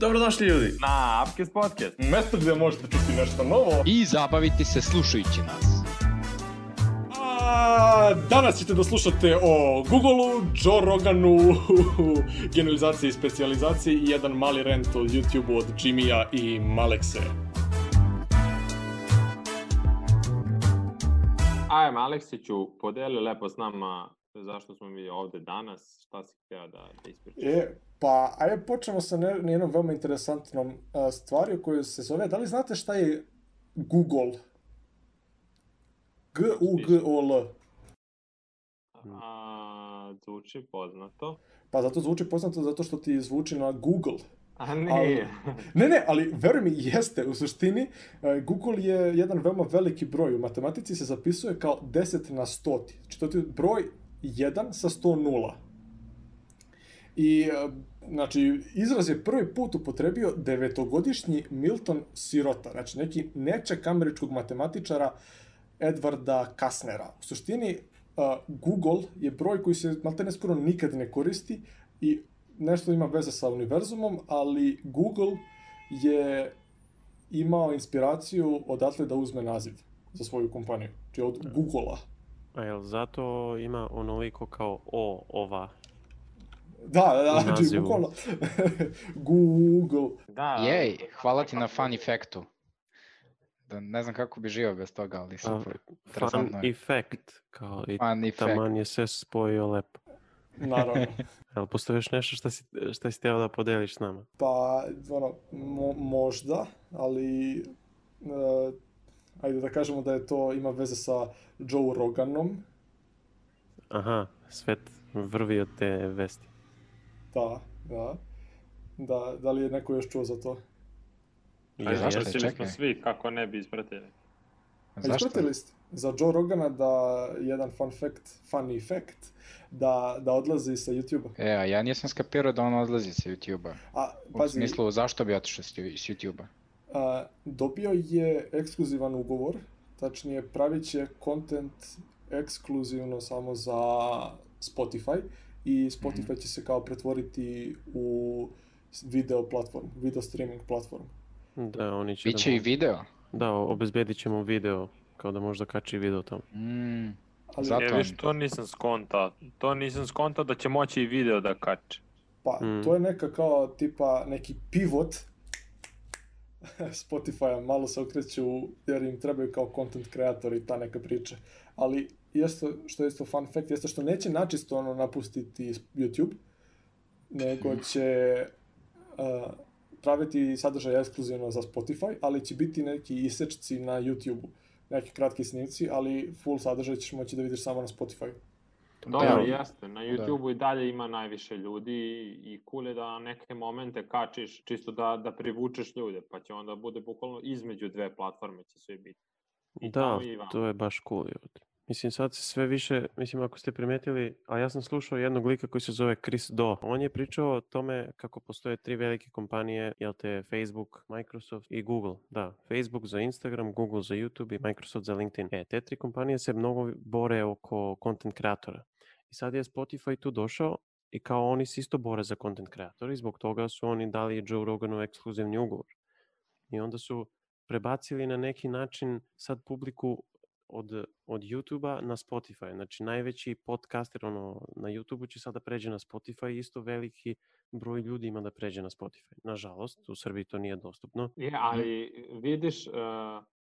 Dobrodošli ljudi! Na Upcast Podcast. Mesto gde možete čuti nešto novo. I zabaviti se slušajući nas. A, danas ćete da slušate o Google-u, Joe Roganu, generalizaciji i specializaciji i jedan mali rent o YouTube-u od Jimmy-a i Malekse. Ajme, Aleksiću, podeli lepo s nama zašto smo mi ovde danas, šta si htio da, da ispričaš? E, pa, ajde počnemo sa ne, jednom veoma interesantnom a, stvari koju se zove, da li znate šta je Google? G-U-G-O-L. A, zvuči poznato. Pa zato zvuči poznato zato što ti zvuči na Google. A nije. Ne, ne, ali veruj mi, jeste. U suštini, e, Google je jedan veoma veliki broj. U matematici se zapisuje kao 10 na 100. Znači, to ti je broj 1 sa 100 nula. I, e, znači, izraz je prvi put upotrebio devetogodišnji Milton Sirota, znači neki neček američkog matematičara Edvarda Kasnera. U suštini, uh, Google je broj koji se maltene skoro nikad ne koristi i nešto ima veze sa univerzumom, ali Google je imao inspiraciju odatle da uzme naziv za svoju kompaniju, znači od Google-a. A jel zato ima onoliko kao o, ova? Da, da, da, znači bukvalno Google. Da, Jej, hvala ti na fun efektu. Da, ne znam kako bi živio bez toga, ali A, super. fun Interesantno je. effect, kao i Fun efekt. taman je sve spojio lepo. Naravno. Jel postoji još nešto šta si, šta si teo da podeliš s nama? Pa, ono, mo, možda, ali uh, ajde da kažemo da je to ima veze sa Joe Roganom, Aha, svet vrvi od te vesti. da, da. Da, da li je neko još čuo za to? Ajde, zašto? ispratili Čekaj. smo svi, kako ne bi ispratili. A Zašto? ispratili ste za Joe Rogana da jedan fun fact, funny fact, da, da odlazi sa YouTube-a. E, a ja nisam skapirao da on odlazi sa YouTube-a. A, U pazi, smislu, zašto bi otišao s YouTube-a? A, dobio je ekskluzivan ugovor, tačnije pravit će content ekskluzivno samo za Spotify i Spotify će se kao pretvoriti u video platform, video streaming platform. Da, oni će Biće da, i video. da, obezbedit ćemo video, kao da možda kači video tamo. Mm, Ali, Zato- E, viš, to nisam skontao. To nisam skontao da će moći i video da kače. Pa, Mm. to je neka kao tipa neki pivot Spotify-a, malo se okreću jer im trebaju kao content kreatori i ta neka priča. Ali isto, što je isto fun fact, jeste što neće načisto ono napustiti YouTube, nego će uh, praviti sadržaj ekskluzivno za Spotify, ali će biti neki isečci na YouTube-u. Neki kratki snimci, ali full sadržaj ćeš moći da vidiš samo na Spotify. Dobro, Da. jeste. Na YouTube-u i dalje ima najviše ljudi i, i cool je da neke momente kačiš čisto da, da privučeš ljude, pa će onda bude bukvalno između dve platforme će sve biti. I Da, i to je baš cool. jebote. Mislim, sad se sve više, mislim, ako ste primetili, a ja sam slušao jednog lika koji se zove Chris Do. On je pričao o tome kako postoje tri velike kompanije, jel te Facebook, Microsoft i Google. Da, Facebook za Instagram, Google za YouTube i Microsoft za LinkedIn. E, te tri kompanije se mnogo bore oko content kreatora. I sad je Spotify tu došao i kao oni se isto bore za content kreatora i zbog toga su oni dali Joe Roganu ekskluzivni ugovor. I onda su prebacili na neki način sad publiku od, od YouTube-a na Spotify. Znači najveći podcaster ono, na YouTube-u će sada pređe na Spotify, isto veliki broj ljudi ima da pređe na Spotify. Nažalost, u Srbiji to nije dostupno. Je, ali vidiš, uh,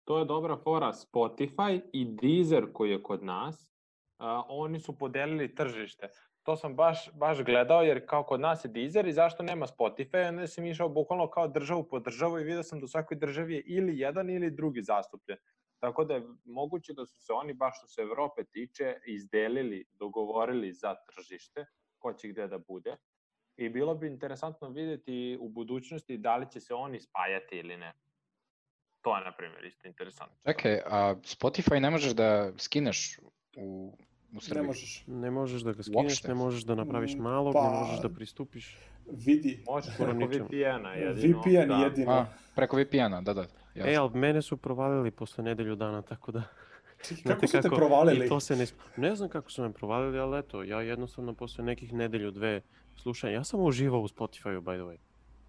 to je dobra fora Spotify i Deezer koji je kod nas, uh, oni su podelili tržište. To sam baš, baš gledao jer kao kod nas je Deezer i zašto nema Spotify, onda sam išao bukvalno kao državu po državu i vidio sam da u svakoj državi je ili jedan ili drugi zastupljen. Tako da je moguće da su se oni, baš što se Evrope tiče, izdelili, dogovorili za tržište, ko će gde da bude. I bilo bi interesantno videti u budućnosti da li će se oni spajati ili ne. To je, na primjer, isto interesantno. Čekaj, a Spotify ne možeš da skineš u, u Srbiji? Ne možeš. Ne možeš da ga skineš, Uopšte? ne možeš da napraviš Mm, nalog, pa- ne možeš da pristupiš. Vidi, Možeš preko. VPN-a jedino. VPN da. jedino. A, preko VPN-a, da, da. Jasno. E, ali mene su provalili posle nedelju dana, tako da... Kako su te I provalili? to se ne... Ne znam kako su me provalili, ali eto, ja jednostavno posle nekih nedelju, dve slušanja, ja sam uživao u Spotify-u, by the way.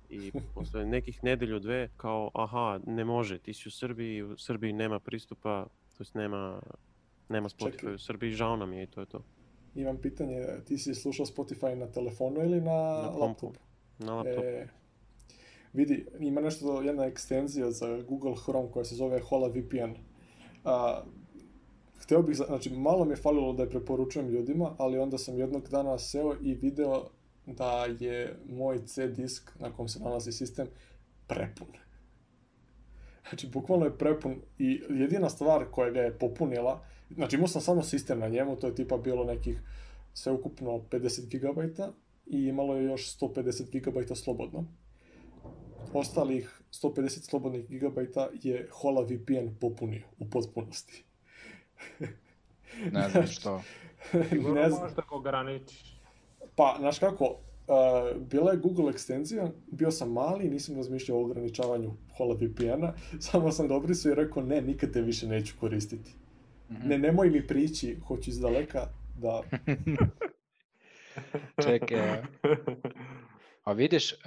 i posle nekih nedelju dve kao aha, ne može, ti si u Srbiji, u Srbiji nema pristupa, to jest nema, nema Spotify Čekaj. u Srbiji, žao nam je i to je to. Imam pitanje, ti si slušao Spotify na telefonu ili na, Na laptopu? Na laptopu. E, vidi, ima nešto, jedna ekstenzija za Google Chrome koja se zove Hola VPN. A, hteo bih, znači malo mi je falilo da je preporučujem ljudima, ali onda sam jednog dana seo i video da je moj C disk na kom se nalazi sistem prepun. Znači, bukvalno je prepun i jedina stvar koja ga je popunila, znači imao sam samo sistem na njemu, to je tipa bilo nekih sveukupno 50 GB i imalo je još 150 GB slobodno. Ostalih 150 slobodnih gigabajta je Hola VPN popunio u potpunosti. Ne znam što. Sigurno ne znam. možeš da ga ograničiš. Pa, znaš kako, uh, bila je Google ekstenzija, bio sam mali, nisam razmišljao o ograničavanju Hola VPN-a, samo sam ga obrisao i rekao ne, nikad te više neću koristiti. Mhm. Ne, nemoj mi prići, hoću iz daleka da... Čekaj, a vidiš, uh,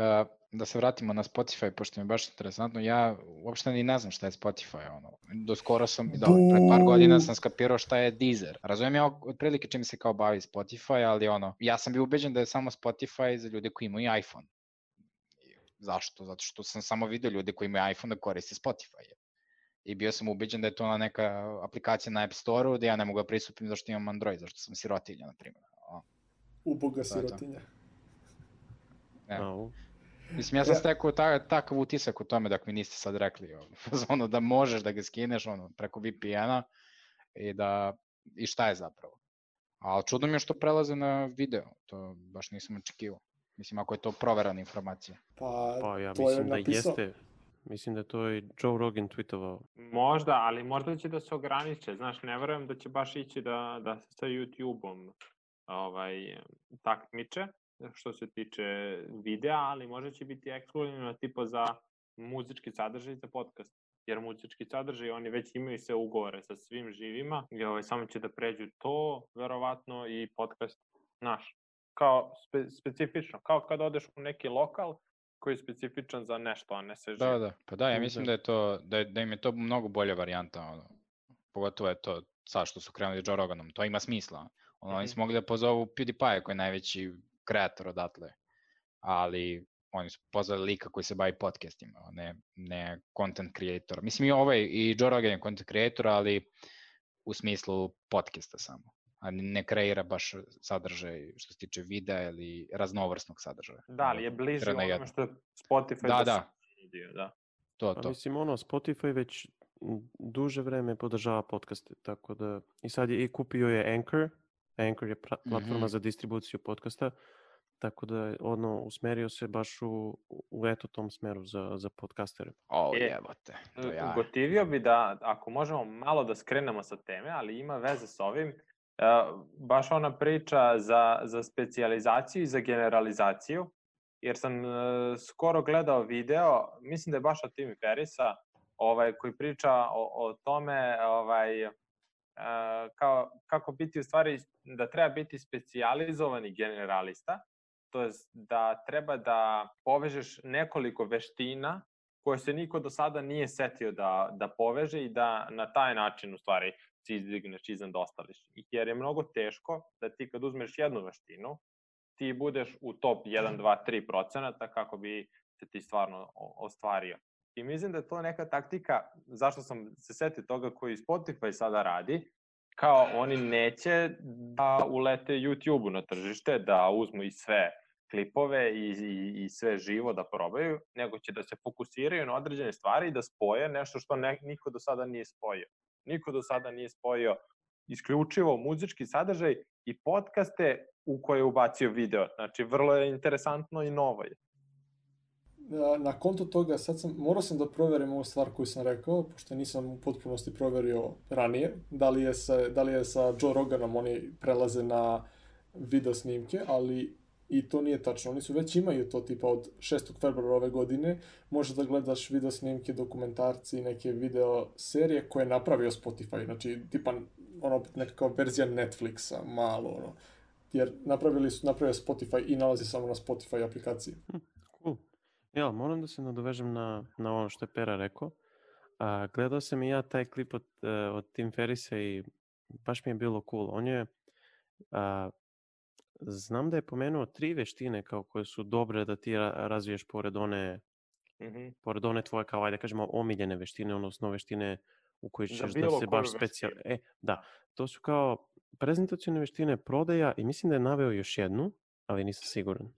da se vratimo na Spotify, pošto mi je baš interesantno, ja uopšte ni ne znam šta je Spotify, ono. Do skoro sam, da, pre par godina sam skapirao šta je Deezer. Razumijem ja otprilike čim se kao bavi Spotify, ali ono, ja sam bio ubeđen da je samo Spotify za ljude koji imaju iPhone. I Zašto? Zato što sam samo vidio ljude koji imaju iPhone da koriste Spotify. I bio sam ubeđen da je to ona neka aplikacija na App Store-u da ja ne mogu da pristupim zašto imam Android, zašto sam sirotinja, na primjer. Uboga sirotinja. e. Mislim, ja sam stekao ta, takav utisak u tome dok mi niste sad rekli, ono, da možeš da ga skineš ono, preko VPN-a i da, i šta je zapravo. Ali čudno mi je što prelaze na video, to baš nisam očekivao. Mislim, ako je to proverana informacija. Pa, Pa ja to je mislim da napisao... jeste. Mislim da je to i Joe Rogan tweetovao. Možda, ali možda će da se ograniče. Znaš, ne verujem da će baš ići da, da se sa YouTube-om ovaj, takmiče što se tiče videa, ali možda će biti ekskluzivno tipa za muzički sadržaj za podcast. Jer muzički sadržaj, oni već imaju sve ugovore sa svim živima i ovaj, samo će da pređu to, verovatno, i podcast naš. Kao spe, specifično, kao kad odeš u neki lokal koji je specifičan za nešto, a ne sve živo. Da, da, pa da, ja Mm, mislim da. je to, da, je, da im je to mnogo bolja varijanta, ono. Pogotovo je to sad što su krenuli Joe Roganom, to ima smisla. Ono, oni Mhm. su mogli da pozovu PewDiePie koji je najveći kreator odatle, ali oni su pozvali lika koji se bavi podcastima, a ne, ne content creator. Mislim i ovaj, i Joe Rogan je content creator, ali u smislu podcasta samo. A ne kreira baš sadržaj što se tiče videa ili raznovrsnog sadržaja. Da, ali je bliže onome jedno. što je Spotify Da, da. nudio, da. To, Pa to. mislim, ono, Spotify već duže vreme podržava podcaste, tako da, i sad je i kupio je Anchor, Anchor je pra- platforma Mhm. za distribuciju podcasta, tako da, ono, usmerio se baš u, u eto tom smeru za, za podcastere. O, E, jebote, ja. Gotivio bi da, ako možemo malo da skrenemo sa teme, ali ima veze sa ovim, uh, baš ona priča za, za specijalizaciju i za generalizaciju, jer sam uh, skoro gledao video, mislim da je baš od Timi Ferisa, ovaj, koji priča o, o tome ovaj, kao, kako biti u stvari, da treba biti specijalizovani generalista, to je da treba da povežeš nekoliko veština koje se niko do sada nije setio da, da poveže i da na taj način u stvari se izdigneš iznad ostalih. Jer je mnogo teško da ti kad uzmeš jednu veštinu, ti budeš u top 1, 2, 3 procenata kako bi se ti stvarno ostvario. I mislim da je to neka taktika, zašto sam se setio toga koji Spotify sada radi, kao oni neće da ulete YouTube-u na tržište, da uzmu i sve klipove i, i, i sve živo da probaju, nego će da se fokusiraju na određene stvari i da spoje nešto što ne, niko do sada nije spojio. Niko do sada nije spojio isključivo muzički sadržaj i podcaste u koje je ubacio video. Znači, vrlo je interesantno i novo je. Na, konto toga, sad sam, morao sam da proverim ovu stvar koju sam rekao, pošto nisam u potpunosti proverio ranije, da li je sa, da li je sa Joe Roganom oni prelaze na video snimke, ali i to nije tačno. Oni su već imaju to tipa od 6. februara ove godine, možeš da gledaš video snimke, dokumentarci i neke video serije koje je napravio Spotify, znači tipa ono nekakva verzija Netflixa, malo ono. Jer napravili su, napravio Spotify i nalazi samo na Spotify aplikaciji. Ja, moram da se nadovežem na, na ono što je Pera rekao. A, gledao sam i ja taj klip od, e, od Tim Ferrisa i baš mi je bilo cool. On je, a, znam da je pomenuo tri veštine kao koje su dobre da ti ra- razviješ pored one, Mhm. pored one tvoje kao, ajde da kažemo, omiljene veštine, odnosno veštine u koji Za ćeš da bilo se baš specijal... E, da, to su kao prezentacijone veštine prodaja i mislim da je naveo još jednu, ali nisam siguran.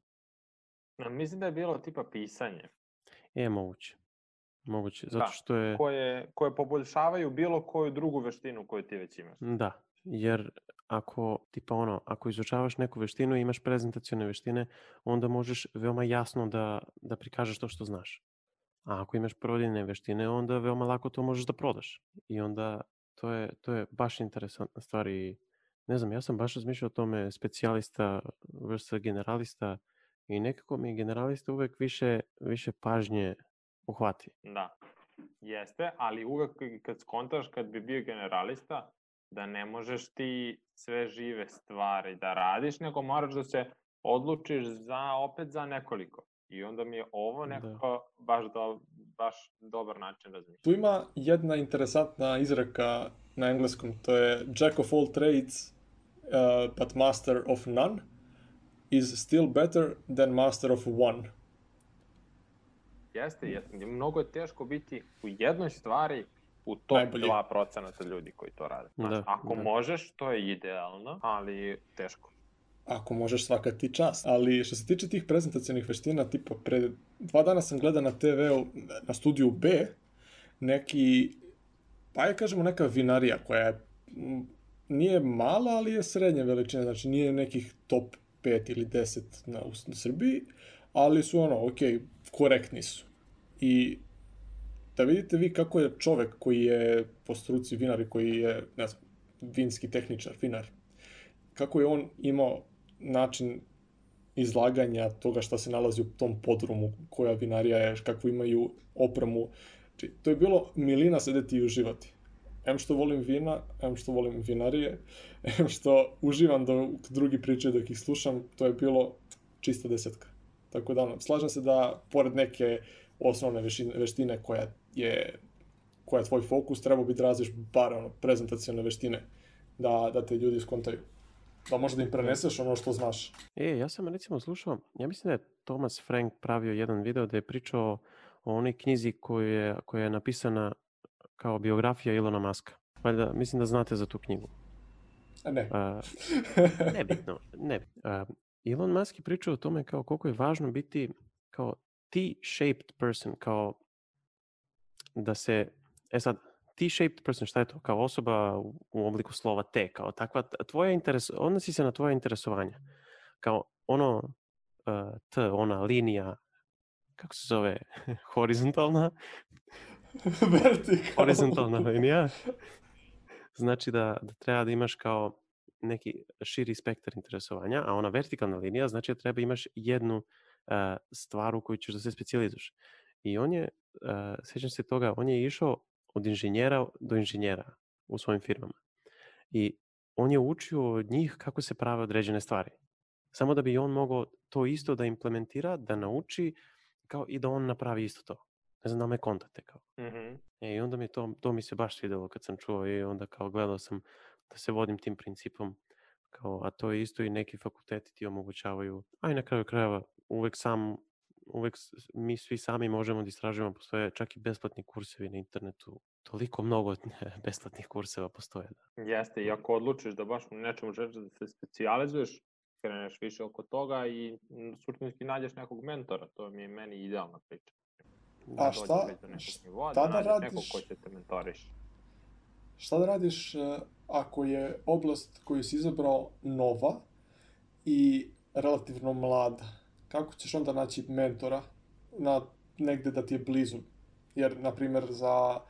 Ja, Mislim da je bilo tipa pisanje, E, moguće. Moguće, zato Da, što je... koje, koje poboljšavaju bilo koju drugu veštinu koju ti već imaš. Da, jer ako, tipa ono, ako izučavaš neku veštinu i imaš prezentacione veštine, onda možeš veoma jasno da, da prikažeš to što znaš. A ako imaš prodajne veštine, onda veoma lako to možeš da prodaš. I onda to je, to je baš interesantna stvar i ne znam, ja sam baš razmišljao o tome specijalista versus generalista i nekako mi generalista uvek više, više pažnje uhvati. Da, jeste, ali uvek kad skontaš kad bi bio generalista, da ne možeš ti sve žive stvari da radiš, nego moraš da se odlučiš za, opet za nekoliko. I onda mi je ovo Da. nekako baš, do, baš dobar način razmišljanja. Tu ima jedna interesantna izreka na engleskom, to je Jack of all trades, uh, but master of none is still better than master of one. Jeste, jeste. Mnogo je teško biti u jednoj stvari u top Najbolji. 2% ljudi koji to rade. Znaš, Da, ako da. možeš, to je idealno, ali teško. Ako možeš svaka ti čast. Ali što se tiče tih prezentacionih veština, tipa pre dva dana sam gledao na TV-u, na studiju B, neki, pa je kažemo neka vinarija koja je, nije mala, ali je srednje veličine, znači nije nekih top 5 ili 10 na, u, Srbiji, ali su ono, ok, korektni su. I da vidite vi kako je čovek koji je po struci vinar i koji je, ne znam, vinski tehničar, vinar, kako je on imao način izlaganja toga šta se nalazi u tom podrumu, koja vinarija je, kakvu imaju opremu. Znači, to je bilo milina sedeti i uživati. Em što volim vina, em što volim vinarije, em što uživam dok drugi pričaju dok ih slušam, to je bilo čista desetka. Tako da, slažem se da, pored neke osnovne veštine, veštine koja je koja je tvoj fokus, treba bi da razviš bar ono, prezentacione veštine, da, da te ljudi skontaju. Da možda im preneseš ono što znaš. E, ja sam recimo slušao, ja mislim da je Thomas Frank pravio jedan video da je pričao o onoj knjizi koju je, koja je napisana kao biografija Ilona Maska. Valjda, mislim da znate za tu knjigu. A ne. A, nebitno, ne. A, Elon Musk je pričao o tome kao koliko je važno biti kao T-shaped person, kao da se, e sad, T-shaped person, šta je to? Kao osoba u, obliku slova T, kao takva, tvoja interes, odnosi se na tvoje interesovanja. Kao ono, uh, T, ona linija, kako se zove, horizontalna, Vertikalno. horizontalna linija, znači da, da treba da imaš kao neki širi spektar interesovanja, a ona vertikalna linija znači da treba imaš jednu uh, stvar u koju ćeš da se specijalizuješ. I on je, uh, sjećam se toga, on je išao od inženjera do inženjera u svojim firmama. I on je učio od njih kako se prave određene stvari. Samo da bi on mogao to isto da implementira, da nauči, kao i da on napravi isto to. Ne znam da me kontate kao. Mhm. E, I onda mi to, to mi se baš svidelo kad sam čuo i onda kao gledao sam da se vodim tim principom. Kao, a to je isto i neki fakulteti ti omogućavaju. A i na kraju krajeva uvek sam, uvek mi svi sami možemo da istražujemo, postoje čak i besplatni kursevi na internetu. Toliko mnogo besplatnih kurseva postoje. Da. Jeste, i ako odlučiš da baš nečemu želiš da se specijalizuješ, kreneš više oko toga i suštinski nađeš nekog mentora, to mi je meni idealna priča. A Da šta- nekog šta nivoa, da nađeš nekog radiš? ko će te mentoriš. Šta da radiš e, ako je oblast koju si izabrao nova i relativno mlada? Kako ćeš onda naći mentora na negde da ti je blizu? Jer, na primjer, za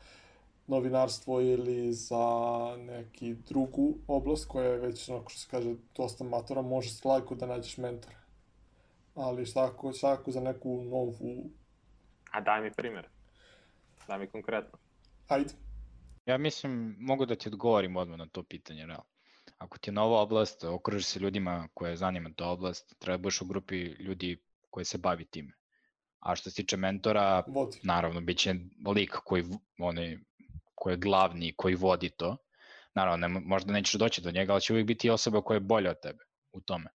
novinarstvo ili za neki drugu oblast koja je već, onako što se kaže, dosta matora, možeš lako da nađeš mentora. Ali šta ako, šta ako za neku novu... A daj mi primjer. Daj mi konkretno. Ajde. Ja mislim, mogu da ti odgovorim odmah na to pitanje, realno. Ako ti je nova oblast, okružiš se ljudima koje zanima ta oblast, treba budeš u grupi ljudi koji se bavi time. A što se tiče mentora, Vodi. naravno, bit će lik koji, onaj, koji je glavni, koji vodi to. Naravno, ne, možda nećeš doći do njega, ali će uvijek biti osoba koja je bolja od tebe u tome.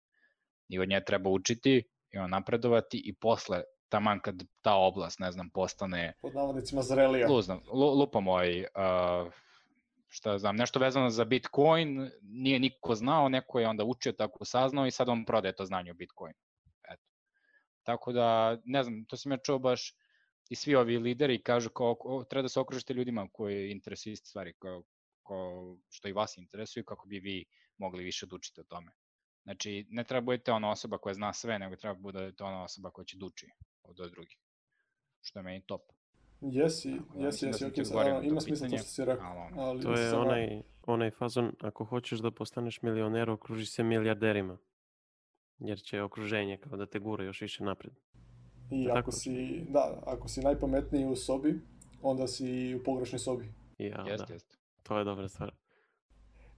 I od nje treba učiti i on napredovati i posle, taman kad ta oblast, ne znam, postane Pod navodnicima zrelija. Luzno, lu, lupam ovaj, uh, šta znam, nešto vezano za Bitcoin, nije niko znao, neko je onda učio, tako saznao i sad on prodaje to znanje o Bitcoinu. Eto. Tako da, ne znam, to sam ja čuo baš i svi ovi lideri kažu kao o, treba da se okružite ljudima koji interesuju iste stvari kao, kao što i vas interesuju kako bi vi mogli više da učite o tome. Znači, ne treba budete ona osoba koja zna sve, nego treba budete ona osoba koja će da uči od drugih. Što je meni top. Jesi, Tako da jesi, da jesi, sam ok, sad, ima smisla to što si rekao. ali Ali To je onaj, onaj fazon, ako hoćeš da postaneš milioner, okruži se milijarderima. Jer će okruženje kao da te gura još više napred. I Je ako si, da, ako si najpametniji u sobi, onda si i u pogrešnoj sobi. Ja, jeste, da, jeste. to je dobra stvar.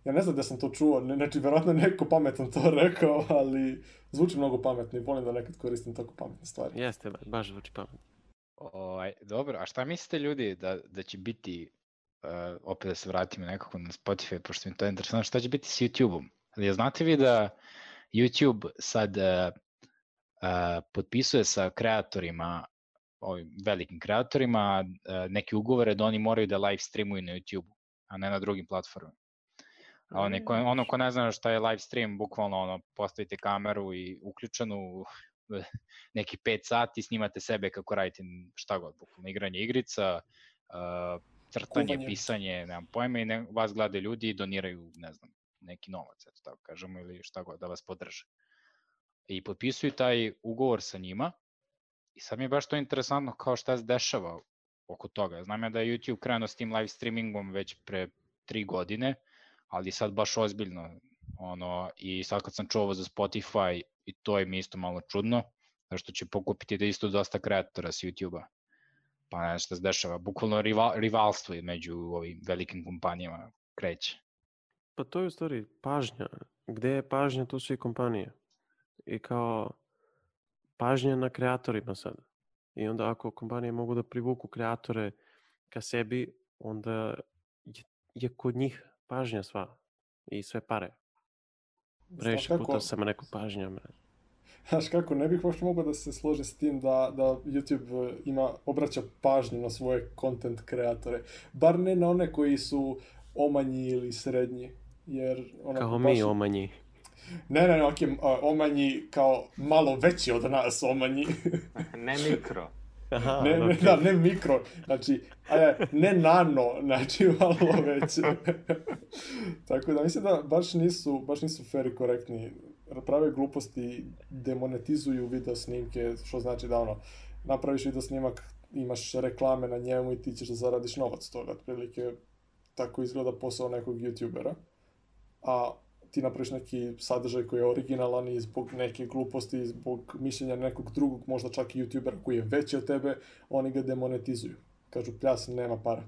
Ja ne znam da sam to čuo, ne, znači verovatno je neko pametan to rekao, ali zvuči mnogo pametno i volim da nekad koristim tako pametne stvari. Jeste, ba- baš zvuči pametno. Ovaj, dobro, a šta mislite ljudi da, da će biti, uh, opet da se vratimo nekako na Spotify, pošto mi je to interesantno, šta će biti s YouTube-om? Ali znate vi da YouTube sad uh, uh, potpisuje sa kreatorima, ovim velikim kreatorima, uh, neke ugovore da oni moraju da live streamuju na YouTube-u, a ne na drugim platformama. A oni, ko, ono ko ne zna šta je live stream, bukvalno ono, postavite kameru i uključenu neki 5 sati, snimate sebe kako radite šta god, bukvalno igranje igrica, uh, crtanje, Kuvanje. pisanje, nemam pojma i ne, vas gledaju ljudi i doniraju, ne znam, neki novac, eto tako kažemo, ili šta god, da vas podrže. I potpisuju taj ugovor sa njima i sad mi je baš to interesantno kao šta se dešava oko toga. Znam ja da je YouTube krenuo s tim live streamingom već pre tri godine, ali sad baš ozbiljno ono, i sad kad sam čuo za Spotify i to je mi isto malo čudno, zašto će pokupiti da isto dosta kreatora s YouTube-a. Pa ne šta se dešava, bukvalno rival, rivalstvo među ovim velikim kompanijama kreće. Pa to je u stvari pažnja. Gde je pažnja, tu su i kompanije. I kao pažnja na kreatorima sad. I onda ako kompanije mogu da privuku kreatore ka sebi, onda je, je kod njih pažnja sva. I sve pare. Previše kako, puta sam rekao pažnja. bre. znaš kako, ne bih uopšte mogao da se složim s tim da, da YouTube e, ima, obraća pažnju na svoje content kreatore. Bar ne na one koji su omanji ili srednji. Jer onako Kao baš- mi omanji. Ne, ne, ne, ok, omanji kao malo veći od nas omanji. ne mikro. Aha, ne, ne, da, ne mikro, znači, a, ne nano, znači malo veće. Tako da mislim da baš nisu, baš nisu fair i korektni. Prave gluposti demonetizuju video snimke, što znači da ono, napraviš video snimak, imaš reklame na njemu i ti ćeš da zaradiš novac toga, otprilike tako izgleda posao nekog youtubera. A ti napraviš neki sadržaj koji je originalan i zbog neke gluposti, zbog mišljenja nekog drugog, možda čak i youtubera koji je veći od tebe, oni ga demonetizuju. Kažu, pljas, nema para.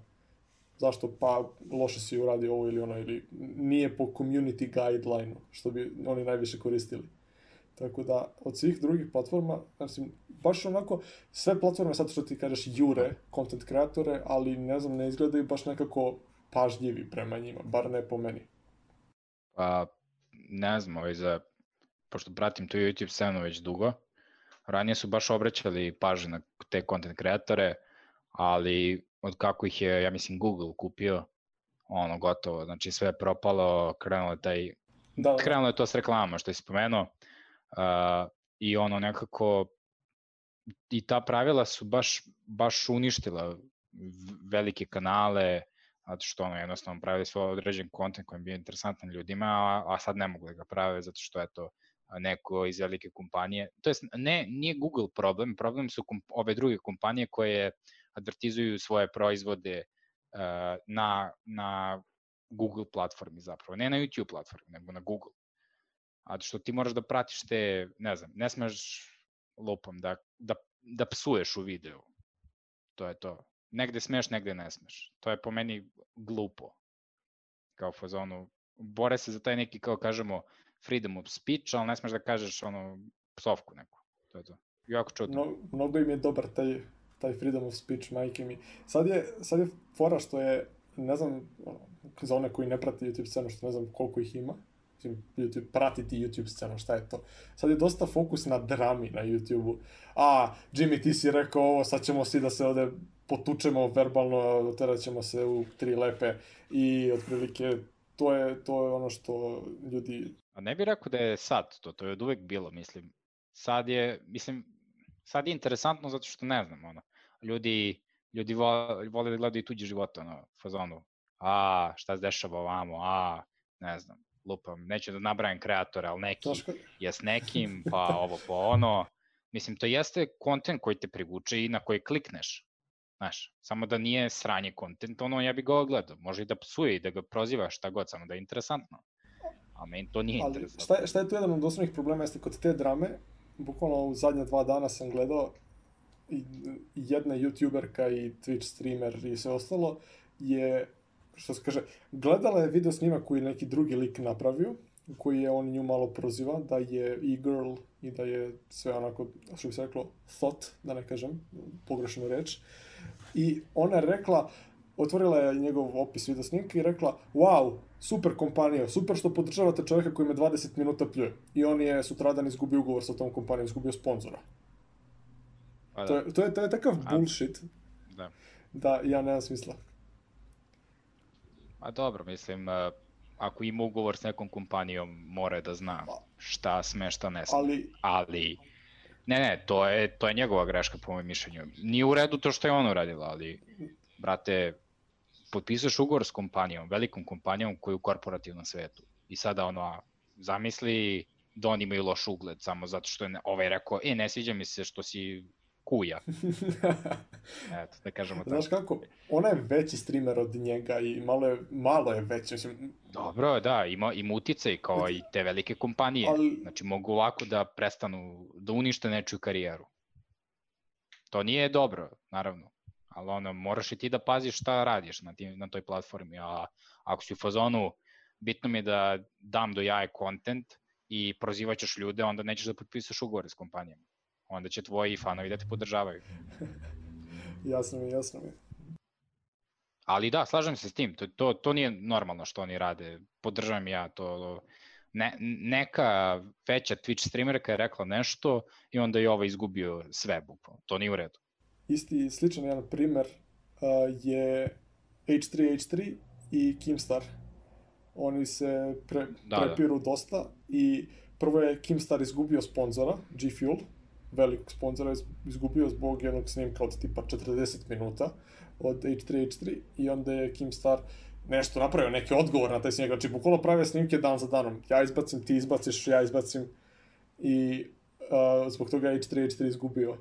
Zašto? Pa loše si uradio ovo ili ono, ili nije po community guideline što bi oni najviše koristili. Tako da, od svih drugih platforma, znači, baš onako, sve platforme, sad što ti kažeš, jure content kreatore, ali ne znam, ne izgledaju baš nekako pažljivi prema njima, bar ne po meni. Pa, ne znam, ovaj za, pošto pratim tu YouTube scenu već dugo, ranije su baš obraćali pažnju na te content kreatore, ali od kako ih je, ja mislim, Google kupio, ono, gotovo, znači sve je propalo, krenulo je taj, Da, da. krenulo je to s reklamama, što je spomenuo, uh, i ono nekako, i ta pravila su baš, baš uništila velike kanale, zato što ono jednostavno pravili svoj određen kontent koji je bio interesantan ljudima, a, a sad ne mogu da ga prave zato što eto neko iz velike kompanije, to jest ne, nije Google problem, problem su komp ove druge kompanije koje advertizuju svoje proizvode uh, na, na Google platformi zapravo, ne na YouTube platformi, nego na Google. A što ti moraš da pratiš te, ne znam, ne smeš lupom da, da, da psuješ u videu. To je to. Negde smeš, negde ne smeš. To je po meni glupo. Kao fazonu, bore se za taj neki, kao kažemo, freedom of speech, ali ne smeš da kažeš ono, psovku neku. To je to. jako čudno. Mno, mnogo im je dobar taj, taj freedom of speech, majke mi. Sad je, sad je fora što je, ne znam, za one koji ne prate YouTube scenu, što ne znam koliko ih ima, mislim, YouTube, pratiti YouTube scenu, šta je to. Sad je dosta fokus na drami na YouTube-u. A, Jimmy, ti si rekao ovo, sad ćemo svi da se ovde potučemo verbalno, doterat ćemo se u tri lepe i otprilike to je, to je ono što ljudi... A ne bih rekao da je sad to, to je od uvek bilo, mislim. Sad je, mislim, sad je interesantno zato što ne znam, ono, ljudi, ljudi vole, vole da gledaju tuđe živote, ono, fazonu, a, šta se dešava ovamo, a, ne znam, lupam, neću da nabrajam kreatore, ali neki Toško... je s nekim, pa ovo, pa ono. Mislim, to jeste kontent koji te privuče i na koji klikneš. Znaš, samo da nije sranje kontent, ono ja bi ga ogledao. Može i da psuje i da ga proziva šta god, samo da je interesantno. A meni to nije Ali interesantno. šta je, šta je tu jedan od osnovnih problema jeste kod te drame, bukvalno u zadnja dva dana sam gledao i jedna youtuberka i Twitch streamer i sve ostalo je, što se kaže, gledala je video snimak koji je neki drugi lik napravio, koji je on nju malo proziva, da je e-girl i da je sve onako, što bi se reklo, thought, da ne kažem, pogrešnu reč. I ona je rekla, otvorila je njegov opis video snimka i rekla, wow, super kompanija, super što podržavate čovjeka koji me 20 minuta pljuje. I on je sutradan izgubio ugovor sa tom kompanijom, izgubio sponzora. To da, je, to je, to je takav A- bullshit da. da ja nemam smisla. A dobro, mislim, eh, ako ima ugovor s nekom kompanijom, mora da zna šta sme, šta ne sme. Ali, ali ne, ne, to je, to je njegova greška po mojem mišljenju. Nije u redu to što je ona uradila, ali, brate, potpisuješ ugovor s kompanijom, velikom kompanijom koju je u korporativnom svetu. I sada ono, zamisli da oni imaju loš ugled samo zato što je ovaj rekao, e, ne sviđa mi se što si kuja. Eto, da kažemo tako. znaš kako, ona je veći streamer od njega i malo je, malo je veći, mislim, Dobro, da, ima, ima uticaj kao i te velike kompanije. Ali- Znači mogu ovako da prestanu, da unište nečiju karijeru. To nije dobro, naravno. Ali ono, moraš i ti da paziš šta radiš na, tim, na toj platformi. A ako si u fazonu, bitno mi je da dam do jaje content i prozivaćeš ljude, onda nećeš da potpisaš ugovore s kompanijom. Onda će tvoji fanovi da te podržavaju. jasno mi, jasno mi. Ali da, slažem se s tim, to, to, to nije normalno što oni rade, podržavam ja to. Ne, neka veća Twitch streamerka je rekla nešto i onda je ovaj izgubio sve bukvalno. To nije u redu. Isti, sličan jedan primer uh, je H3H3 i Kimstar. Oni se pre, Da, da. prepiru dosta i prvo je Kimstar izgubio sponzora, G Fuel, velikog sponzora je izgubio zbog jednog snimka od tipa 40 minuta od H3H3 i onda je Kimstar nešto napravio, neki odgovor na taj snimak, znači bukvalno prave snimke dan za danom. Ja izbacim, ti izbaciš, ja izbacim i uh, zbog toga je H3H3 izgubio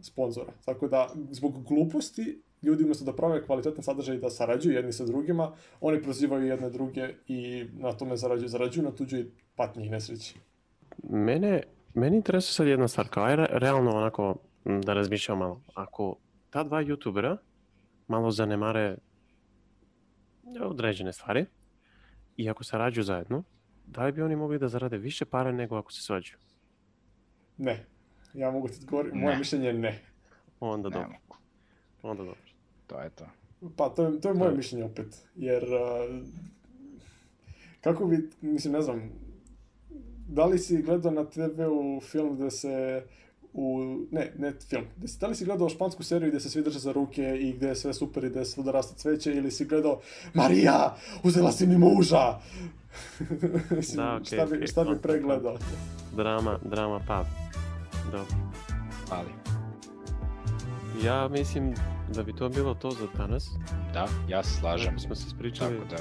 sponzora. Tako da, zbog gluposti, ljudi umesto da prave kvalitetne sadržaje i da sarađuju jedni sa drugima, oni prozivaju jedne druge i na tome zarađuju. Zarađuju na tuđoj patnji i nesreći. Mene, meni interesuje sad jedna stvar, kao aj re- realno onako da razmišljam malo. Ako ta dva youtubera malo zanemare određene stvari i ako sarađuju zajedno, da li bi oni mogli da zarade više para nego ako se svađaju? Ne. Ja mogu ti odgovoriti, moje mišljenje je ne. Onda Ne dobro. Onda dobro. To je to. Pa, to je, to je moje Da. mišljenje opet. Jer, uh, kako bi, mislim, ne znam, da li si gledao na TV-u film gde se u, ne, ne film, gde si, da li si gledao špansku seriju gde se svi drže za ruke i gde je sve super i gde svuda raste cveće ili si gledao Marija, uzela si mi muža! mislim, Da, okej, šta bi, okej, šta bi kontam, pregledao? Drama, drama pub. Dobro. Ali, Ja mislim da bi to bilo to za danas. da, ja se slažem. Ako smo se ispričali, Tako da,